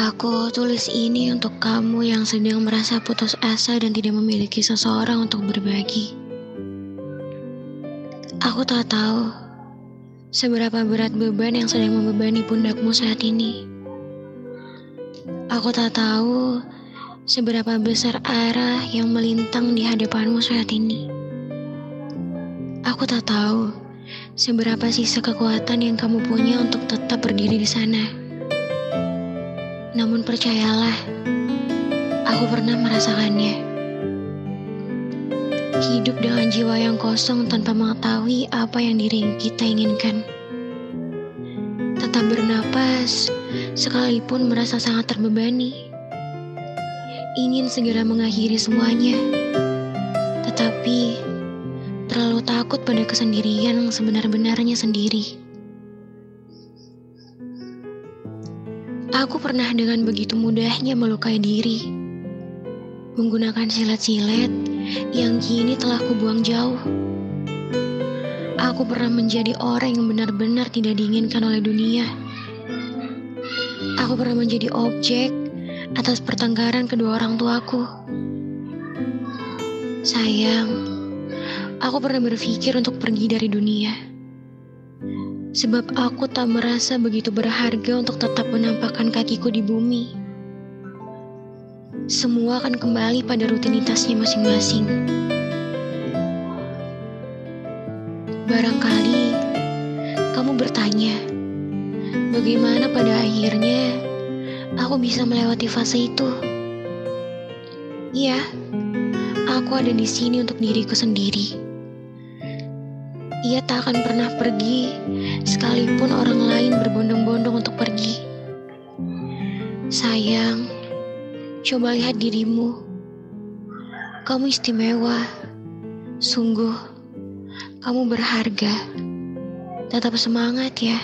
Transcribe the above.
Aku tulis ini untuk kamu yang sedang merasa putus asa dan tidak memiliki seseorang untuk berbagi. Aku tak tahu seberapa berat beban yang sedang membebani pundakmu saat ini. Aku tak tahu seberapa besar arah yang melintang di hadapanmu saat ini. Aku tak tahu seberapa sisa kekuatan yang kamu punya untuk tetap berdiri di sana. Namun percayalah, aku pernah merasakannya. Hidup dengan jiwa yang kosong tanpa mengetahui apa yang diri kita inginkan. Tetap bernapas, sekalipun merasa sangat terbebani. Ingin segera mengakhiri semuanya. Tetapi, terlalu takut pada kesendirian yang sebenar-benarnya sendiri. Aku pernah dengan begitu mudahnya melukai diri, menggunakan silet-silet yang kini telah kubuang jauh. Aku pernah menjadi orang yang benar-benar tidak diinginkan oleh dunia. Aku pernah menjadi objek atas pertengkaran kedua orang tuaku. Sayang, aku pernah berpikir untuk pergi dari dunia sebab aku tak merasa begitu berharga untuk tetap menampakkan kakiku di bumi. Semua akan kembali pada rutinitasnya masing-masing. Barangkali kamu bertanya, bagaimana pada akhirnya aku bisa melewati fase itu? Iya, aku ada di sini untuk diriku sendiri ia tak akan pernah pergi, sekalipun orang lain berbondong-bondong untuk pergi. Sayang, coba lihat dirimu. Kamu istimewa, sungguh. Kamu berharga. Tetap semangat ya.